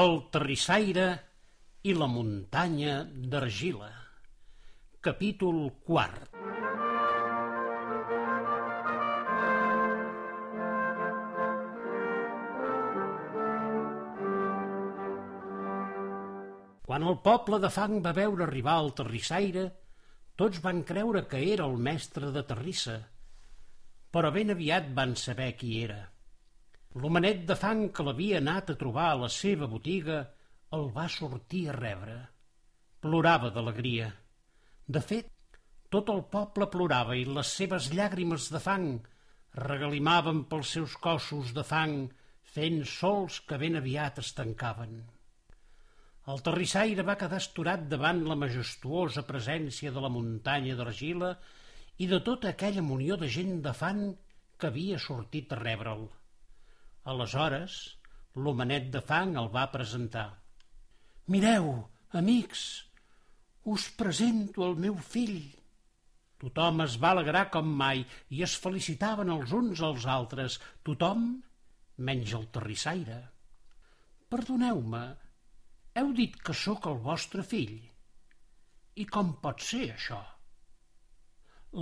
El terrissaire i la muntanya d'argila. Capítol quart. Quan el poble de Fang va veure arribar el terrissaire, tots van creure que era el mestre de Terrissa, però ben aviat van saber qui era. L'homenet de fang que l'havia anat a trobar a la seva botiga el va sortir a rebre. Plorava d'alegria. De fet, tot el poble plorava i les seves llàgrimes de fang regalimaven pels seus cossos de fang fent sols que ben aviat es tancaven. El terrissaire va quedar esturat davant la majestuosa presència de la muntanya d'argila i de tota aquella munió de gent de fan que havia sortit a rebre'l. Aleshores, l'homenet de fang el va presentar. Mireu, amics, us presento el meu fill. Tothom es va alegrar com mai i es felicitaven els uns als altres, tothom menys el terrissaire. Perdoneu-me, heu dit que sóc el vostre fill. I com pot ser això?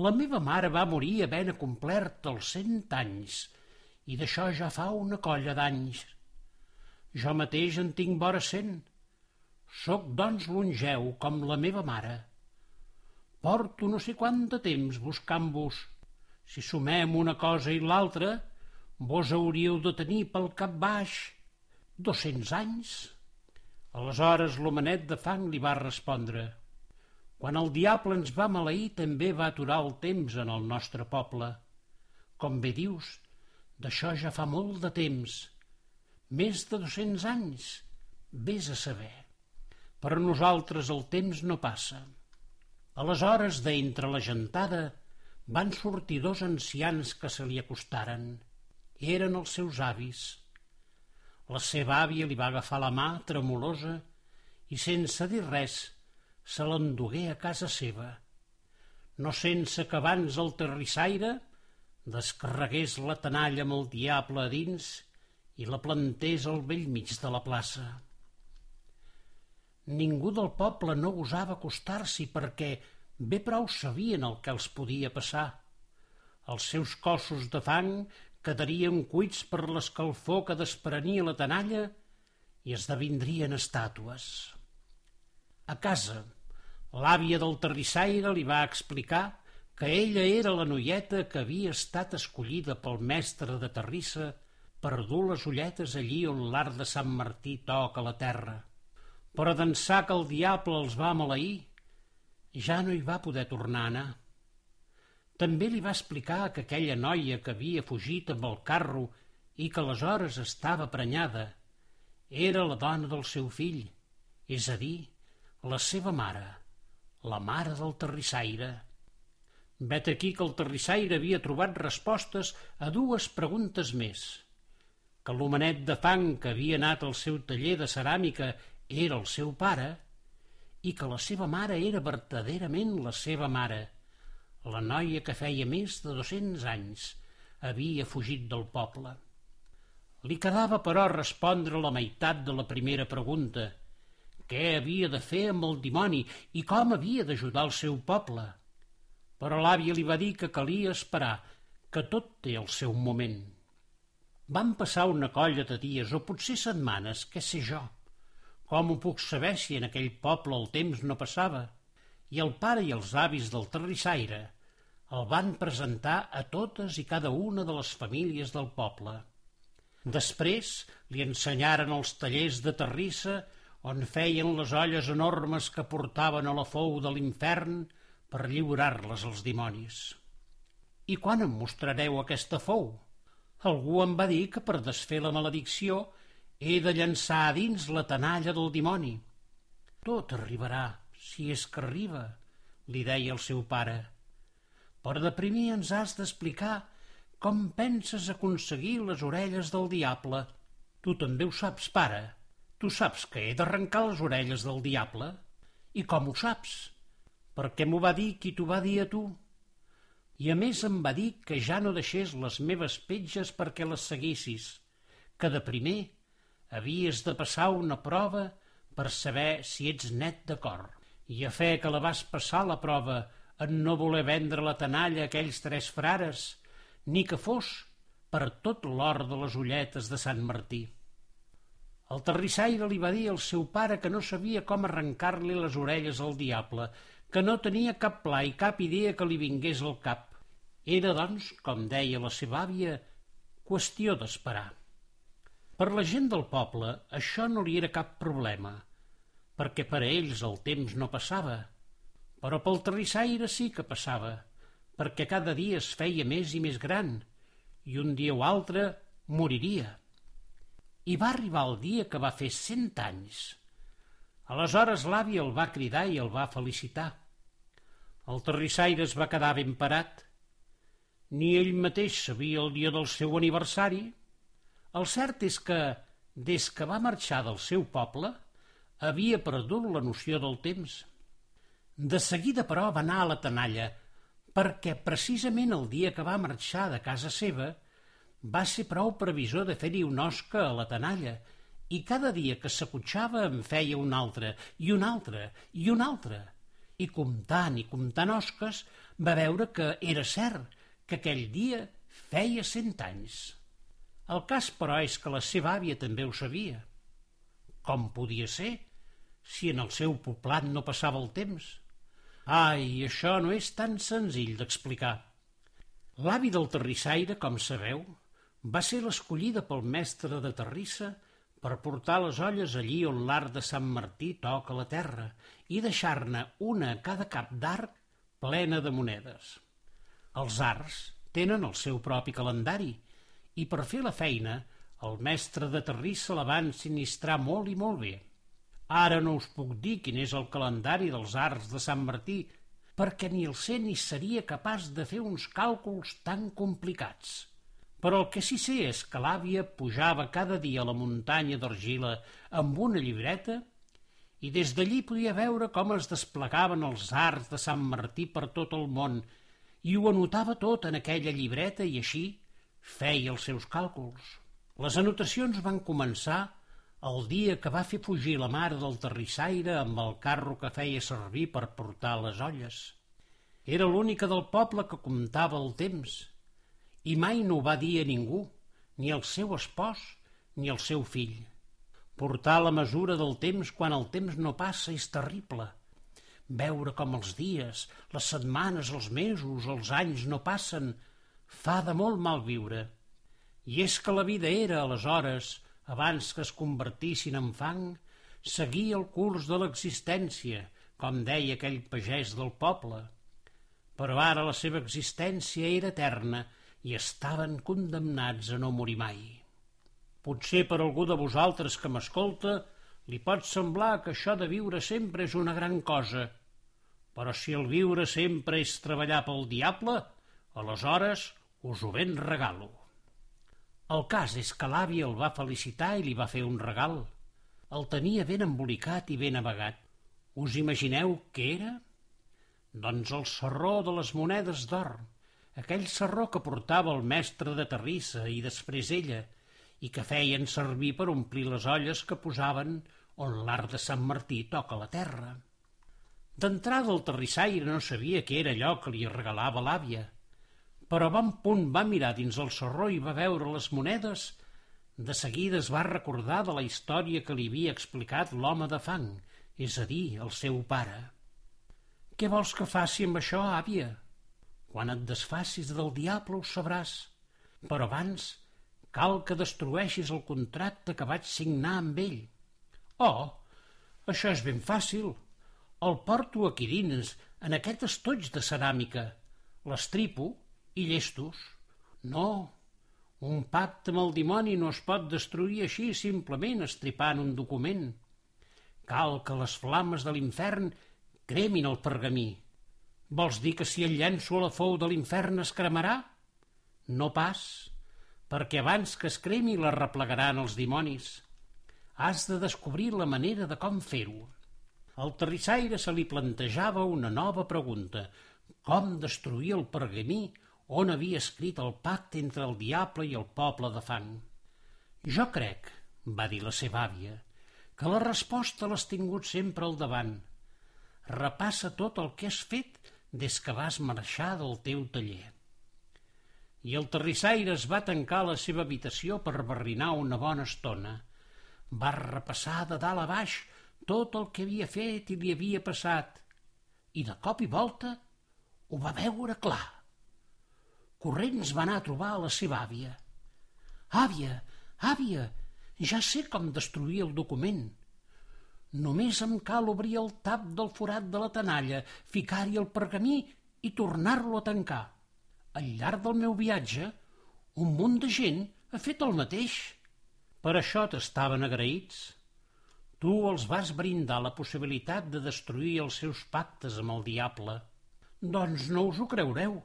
La meva mare va morir havent complert els cent anys i d'això ja fa una colla d'anys. Jo mateix en tinc vora cent. Soc, doncs, longeu com la meva mare. Porto no sé quant de temps buscant-vos. Si sumem una cosa i l'altra, vos hauríeu de tenir pel cap baix dos-cents anys. Aleshores l'homenet de fang li va respondre Quan el diable ens va maleir també va aturar el temps en el nostre poble. Com bé dius, d'això ja fa molt de temps. Més de dos-cents anys. Vés a saber. Per nosaltres el temps no passa. Aleshores, d'entre la gentada, van sortir dos ancians que se li acostaren. Eren els seus avis. La seva àvia li va agafar la mà, tremolosa, i sense dir res se l'endugué a casa seva, no sense que abans el terrissaire descarregués la tenalla amb el diable a dins i la plantés al vell mig de la plaça. Ningú del poble no gosava acostar-s'hi perquè bé prou sabien el que els podia passar. Els seus cossos de fang quedarien cuits per l'escalfor que desprenia la tenalla i esdevindrien estàtues. A casa, l'àvia del terrissaire li va explicar que ella era la noieta que havia estat escollida pel mestre de Terrissa per dur les ulletes allí on l'art de Sant Martí toca la terra. Però d'ençà que el diable els va maleir, ja no hi va poder tornar a anar. També li va explicar que aquella noia que havia fugit amb el carro i que aleshores estava prenyada era la dona del seu fill, és a dir, la seva mare, la mare del terrissaire. Vet aquí que el terrissaire havia trobat respostes a dues preguntes més. Que l'homenet de fang que havia anat al seu taller de ceràmica era el seu pare i que la seva mare era verdaderament la seva mare, la noia que feia més de dos-cents anys havia fugit del poble. Li quedava, però, respondre la meitat de la primera pregunta. Què havia de fer amb el dimoni i com havia d'ajudar el seu poble? Però l'àvia li va dir que calia esperar, que tot té el seu moment. Van passar una colla de dies o potser setmanes, què sé jo. Com ho puc saber si en aquell poble el temps no passava? i el pare i els avis del terrissaire el van presentar a totes i cada una de les famílies del poble. Després li ensenyaren els tallers de terrissa on feien les olles enormes que portaven a la fou de l'infern per lliurar-les als dimonis. I quan em mostrareu aquesta fou? Algú em va dir que per desfer la maledicció he de llançar a dins la tenalla del dimoni. Tot arribarà, si és que arriba, li deia el seu pare. Però de primer ens has d'explicar com penses aconseguir les orelles del diable. Tu també ho saps, pare. Tu saps que he d'arrencar les orelles del diable? I com ho saps? Perquè m'ho va dir qui t'ho va dir a tu. I a més em va dir que ja no deixés les meves petges perquè les seguissis, que de primer havies de passar una prova per saber si ets net de cor. I a fe que la vas passar la prova en no voler vendre la tenalla a aquells tres frares, ni que fos per tot l'or de les ulletes de Sant Martí. El terrissaire li va dir al seu pare que no sabia com arrencar-li les orelles al diable, que no tenia cap pla i cap idea que li vingués al cap. Era, doncs, com deia la seva àvia, qüestió d'esperar. Per la gent del poble això no li era cap problema, perquè per a ells el temps no passava, però pel terrissaire sí que passava, perquè cada dia es feia més i més gran, i un dia o altre moriria. I va arribar el dia que va fer cent anys. Aleshores l'avi el va cridar i el va felicitar. El terrissaire es va quedar ben parat. Ni ell mateix sabia el dia del seu aniversari. El cert és que, des que va marxar del seu poble, havia perdut la noció del temps. De seguida, però, va anar a la tenalla, perquè precisament el dia que va marxar de casa seva va ser prou previsor de fer-hi un osca a la tenalla i cada dia que s'acotxava en feia un altre, i un altre, i un altre. I comptant i comptant osques va veure que era cert que aquell dia feia cent anys. El cas, però, és que la seva àvia també ho sabia. Com podia ser, si en el seu poblat no passava el temps? Ai, això no és tan senzill d'explicar. L'avi del terrissaire, com sabeu, va ser l'escollida pel mestre de Terrissa per portar les olles allí on l'art de Sant Martí toca la terra i deixar-ne una a cada cap d'arc plena de monedes. Els arts tenen el seu propi calendari i per fer la feina el mestre de Terrissa la van sinistrar molt i molt bé. Ara no us puc dir quin és el calendari dels arts de Sant Martí, perquè ni el sé ni seria capaç de fer uns càlculs tan complicats. Però el que sí sé és que l'àvia pujava cada dia a la muntanya d'argila amb una llibreta i des d'allí podia veure com es desplegaven els arts de Sant Martí per tot el món i ho anotava tot en aquella llibreta i així feia els seus càlculs. Les anotacions van començar el dia que va fer fugir la mare del terrissaire amb el carro que feia servir per portar les olles. Era l'única del poble que comptava el temps i mai no ho va dir a ningú, ni al seu espòs ni al seu fill. Portar la mesura del temps quan el temps no passa és terrible. Veure com els dies, les setmanes, els mesos, els anys no passen, fa de molt mal viure. I és que la vida era, aleshores, abans que es convertissin en fang, seguir el curs de l'existència, com deia aquell pagès del poble. Però ara la seva existència era eterna i estaven condemnats a no morir mai. Potser per algú de vosaltres que m'escolta li pot semblar que això de viure sempre és una gran cosa, però si el viure sempre és treballar pel diable, aleshores us ho ben regalo. El cas és que l'àvia el va felicitar i li va fer un regal. El tenia ben embolicat i ben avagat. Us imagineu què era? Doncs el serró de les monedes d'or, aquell serró que portava el mestre de Terrissa i després ella, i que feien servir per omplir les olles que posaven on l'art de Sant Martí toca la terra. D'entrada el terrissaire no sabia què era allò que li regalava l'àvia, però a bon punt va mirar dins el serró i va veure les monedes, de seguida es va recordar de la història que li havia explicat l'home de fang, és a dir, el seu pare. «Què vols que faci amb això, àvia?» Quan et desfacis del diable ho sabràs, però abans cal que destrueixis el contracte que vaig signar amb ell. Oh, això és ben fàcil. El porto aquí dins, en aquest estoig de ceràmica. L'estripo i llestos. No, un pacte amb el dimoni no es pot destruir així simplement estripant un document. Cal que les flames de l'infern cremin el pergamí. Vols dir que si el llenço a la fou de l'infern es cremarà? No pas, perquè abans que es cremi la replegaran els dimonis. Has de descobrir la manera de com fer-ho. Al terrissaire se li plantejava una nova pregunta. Com destruir el pergamí on havia escrit el pacte entre el diable i el poble de fang? Jo crec, va dir la seva àvia, que la resposta l'has tingut sempre al davant. Repassa tot el que has fet des que vas marxar del teu taller. I el terrissaire es va tancar a la seva habitació per barrinar una bona estona. Va repassar de dalt a baix tot el que havia fet i li havia passat, i de cop i volta ho va veure clar. Corrents va anar a trobar a la seva àvia. Àvia, àvia, ja sé com destruir el document. Només em cal obrir el tap del forat de la tenalla, ficar-hi el pergamí i tornar-lo a tancar. Al llarg del meu viatge, un munt de gent ha fet el mateix. Per això t'estaven agraïts. Tu els vas brindar la possibilitat de destruir els seus pactes amb el diable. Doncs no us ho creureu,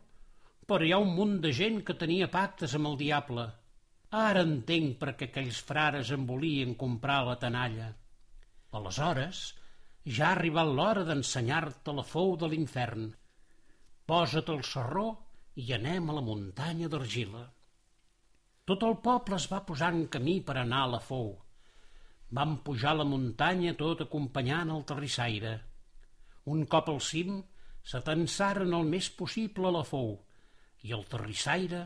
però hi ha un munt de gent que tenia pactes amb el diable. Ara entenc per què aquells frares em volien comprar la tenalla. Aleshores, ja ha arribat l'hora d'ensenyar-te la fou de l'infern. Posa't el sarró i anem a la muntanya d'argila. Tot el poble es va posar en camí per anar a la fou. Vam pujar la muntanya tot acompanyant el terrissaire. Un cop al cim, s'atensaren el més possible a la fou i el terrissaire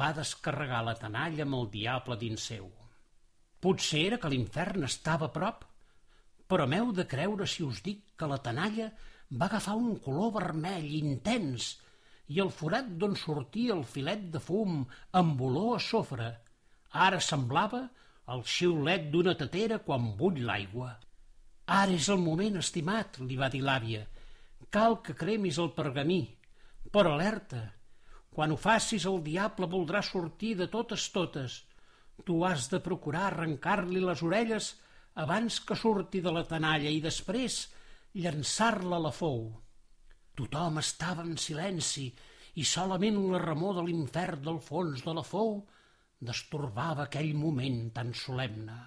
va descarregar la tenalla amb el diable dins seu. Potser era que l'infern estava a prop però m'heu de creure si us dic que la tenalla va agafar un color vermell intens i el forat d'on sortia el filet de fum amb olor a sofre ara semblava el xiulet d'una tetera quan bull l'aigua. Ara és el moment, estimat, li va dir l'àvia. Cal que cremis el pergamí. Però alerta, quan ho facis el diable voldrà sortir de totes totes. Tu has de procurar arrencar-li les orelles abans que surti de la tenalla i després llançar-la a la fou. Tothom estava en silenci i solament la remor de l'infern del fons de la fou destorbava aquell moment tan solemne.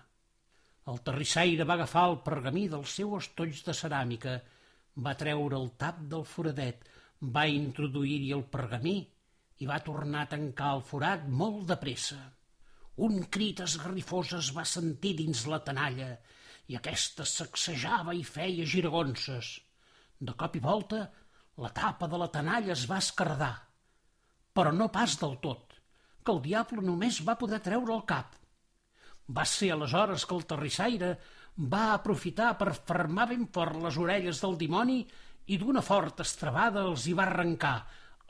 El terrissaire va agafar el pergamí del seu estoig de ceràmica, va treure el tap del foradet, va introduir-hi el pergamí i va tornar a tancar el forat molt de pressa. Un crit esgarrifós es va sentir dins la tenalla i aquesta sacsejava i feia giragonses. De cop i volta, la tapa de la tenalla es va escardar, però no pas del tot, que el diable només va poder treure el cap. Va ser aleshores que el terrissaire va aprofitar per fermar ben fort les orelles del dimoni i d'una forta estrabada els hi va arrencar,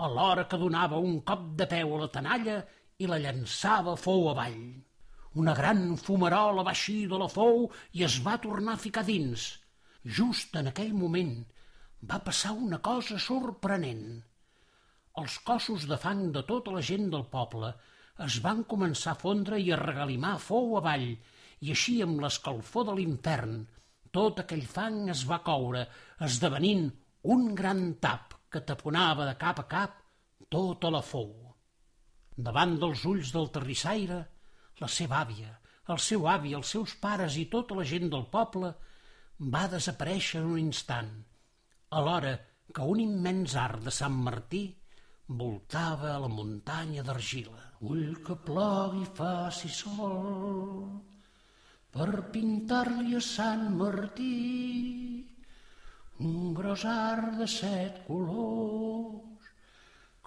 alhora que donava un cop de peu a la tenalla i la llançava fou avall. Una gran fumarola va eixir de la fou i es va tornar a ficar dins. Just en aquell moment va passar una cosa sorprenent. Els cossos de fang de tota la gent del poble es van començar a fondre i a regalimar fou avall, i així amb l'escalfor de l'infern tot aquell fang es va coure, esdevenint un gran tap que taponava de cap a cap tota la fou. Davant dels ulls del terrissaire, la seva àvia, el seu avi, els seus pares i tota la gent del poble va desaparèixer en un instant, alhora que un immens art de Sant Martí voltava a la muntanya d'argila. Vull que plogui faci sol per pintar-li a Sant Martí un gros art de set colors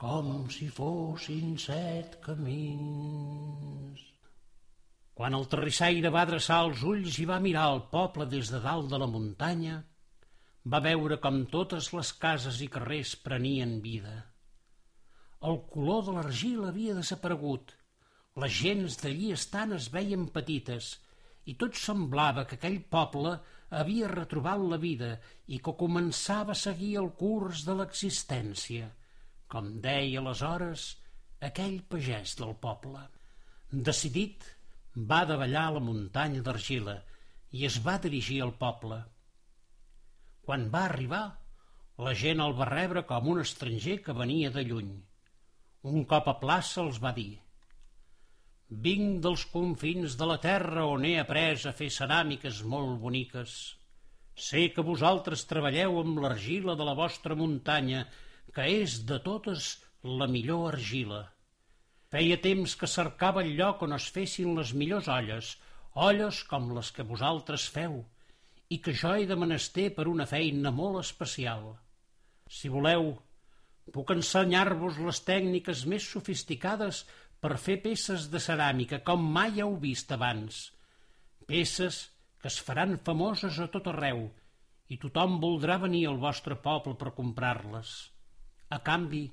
com si fossin set camins. Quan el terrissaire va adreçar els ulls i va mirar el poble des de dalt de la muntanya, va veure com totes les cases i carrers prenien vida. El color de l'argila havia desaparegut, les gens d'allí estant es veien petites i tot semblava que aquell poble havia retrobat la vida i que començava a seguir el curs de l'existència – com deia aleshores aquell pagès del poble. Decidit, va davallar la muntanya d'argila i es va dirigir al poble. Quan va arribar, la gent el va rebre com un estranger que venia de lluny. Un cop a plaça els va dir Vinc dels confins de la terra on he après a fer ceràmiques molt boniques. Sé que vosaltres treballeu amb l'argila de la vostra muntanya que és de totes la millor argila. Feia temps que cercava el lloc on es fessin les millors olles, olles com les que vosaltres feu i que jo he de menester per una feina molt especial. Si voleu, puc ensenyar-vos les tècniques més sofisticades per fer peces de ceràmica com mai heu vist abans. Peces que es faran famoses a tot arreu i tothom voldrà venir al vostre poble per comprar-les. A canvi,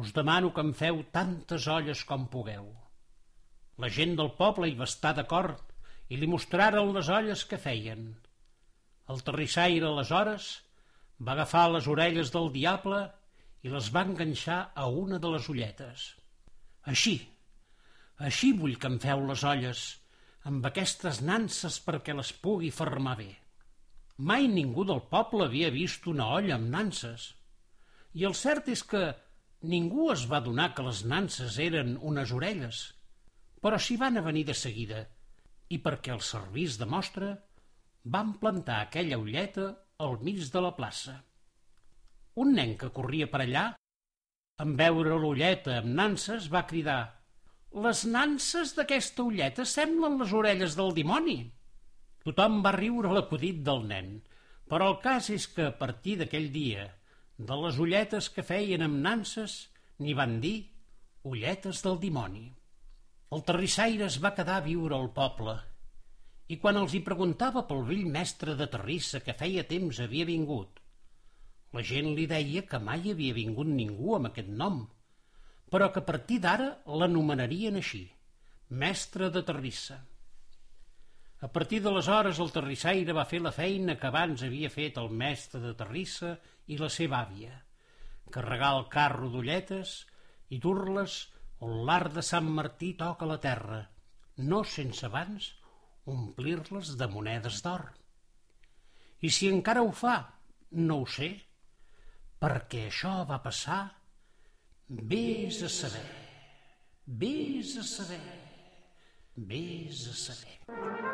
us demano que em feu tantes olles com pugueu. La gent del poble hi va estar d'acord i li mostraren les olles que feien. El terrissaire, aleshores, va agafar les orelles del diable i les va enganxar a una de les ulletes. Així, així vull que em feu les olles, amb aquestes nanses perquè les pugui fermar bé. Mai ningú del poble havia vist una olla amb nanses. I el cert és que ningú es va donar que les nanses eren unes orelles, però s'hi van a venir de seguida, i perquè el servís de mostra, van plantar aquella ulleta al mig de la plaça. Un nen que corria per allà, en veure l'ulleta amb nanses, va cridar «Les nanses d'aquesta ulleta semblen les orelles del dimoni!» Tothom va riure l'acudit del nen, però el cas és que a partir d'aquell dia, de les ulletes que feien amb nanses, n'hi van dir ulletes del dimoni. El terrissaire es va quedar a viure al poble i quan els hi preguntava pel vell mestre de terrissa que feia temps havia vingut, la gent li deia que mai havia vingut ningú amb aquest nom, però que a partir d'ara l'anomenarien així, mestre de terrissa. A partir d'aleshores el terrissaire va fer la feina que abans havia fet el mestre de terrissa i la seva àvia, carregar el carro d'ulletes i dur-les on l'art de Sant Martí toca la terra, no sense abans omplir-les de monedes d'or. I si encara ho fa, no ho sé, perquè això va passar, vés a saber, vés a saber, vés a saber.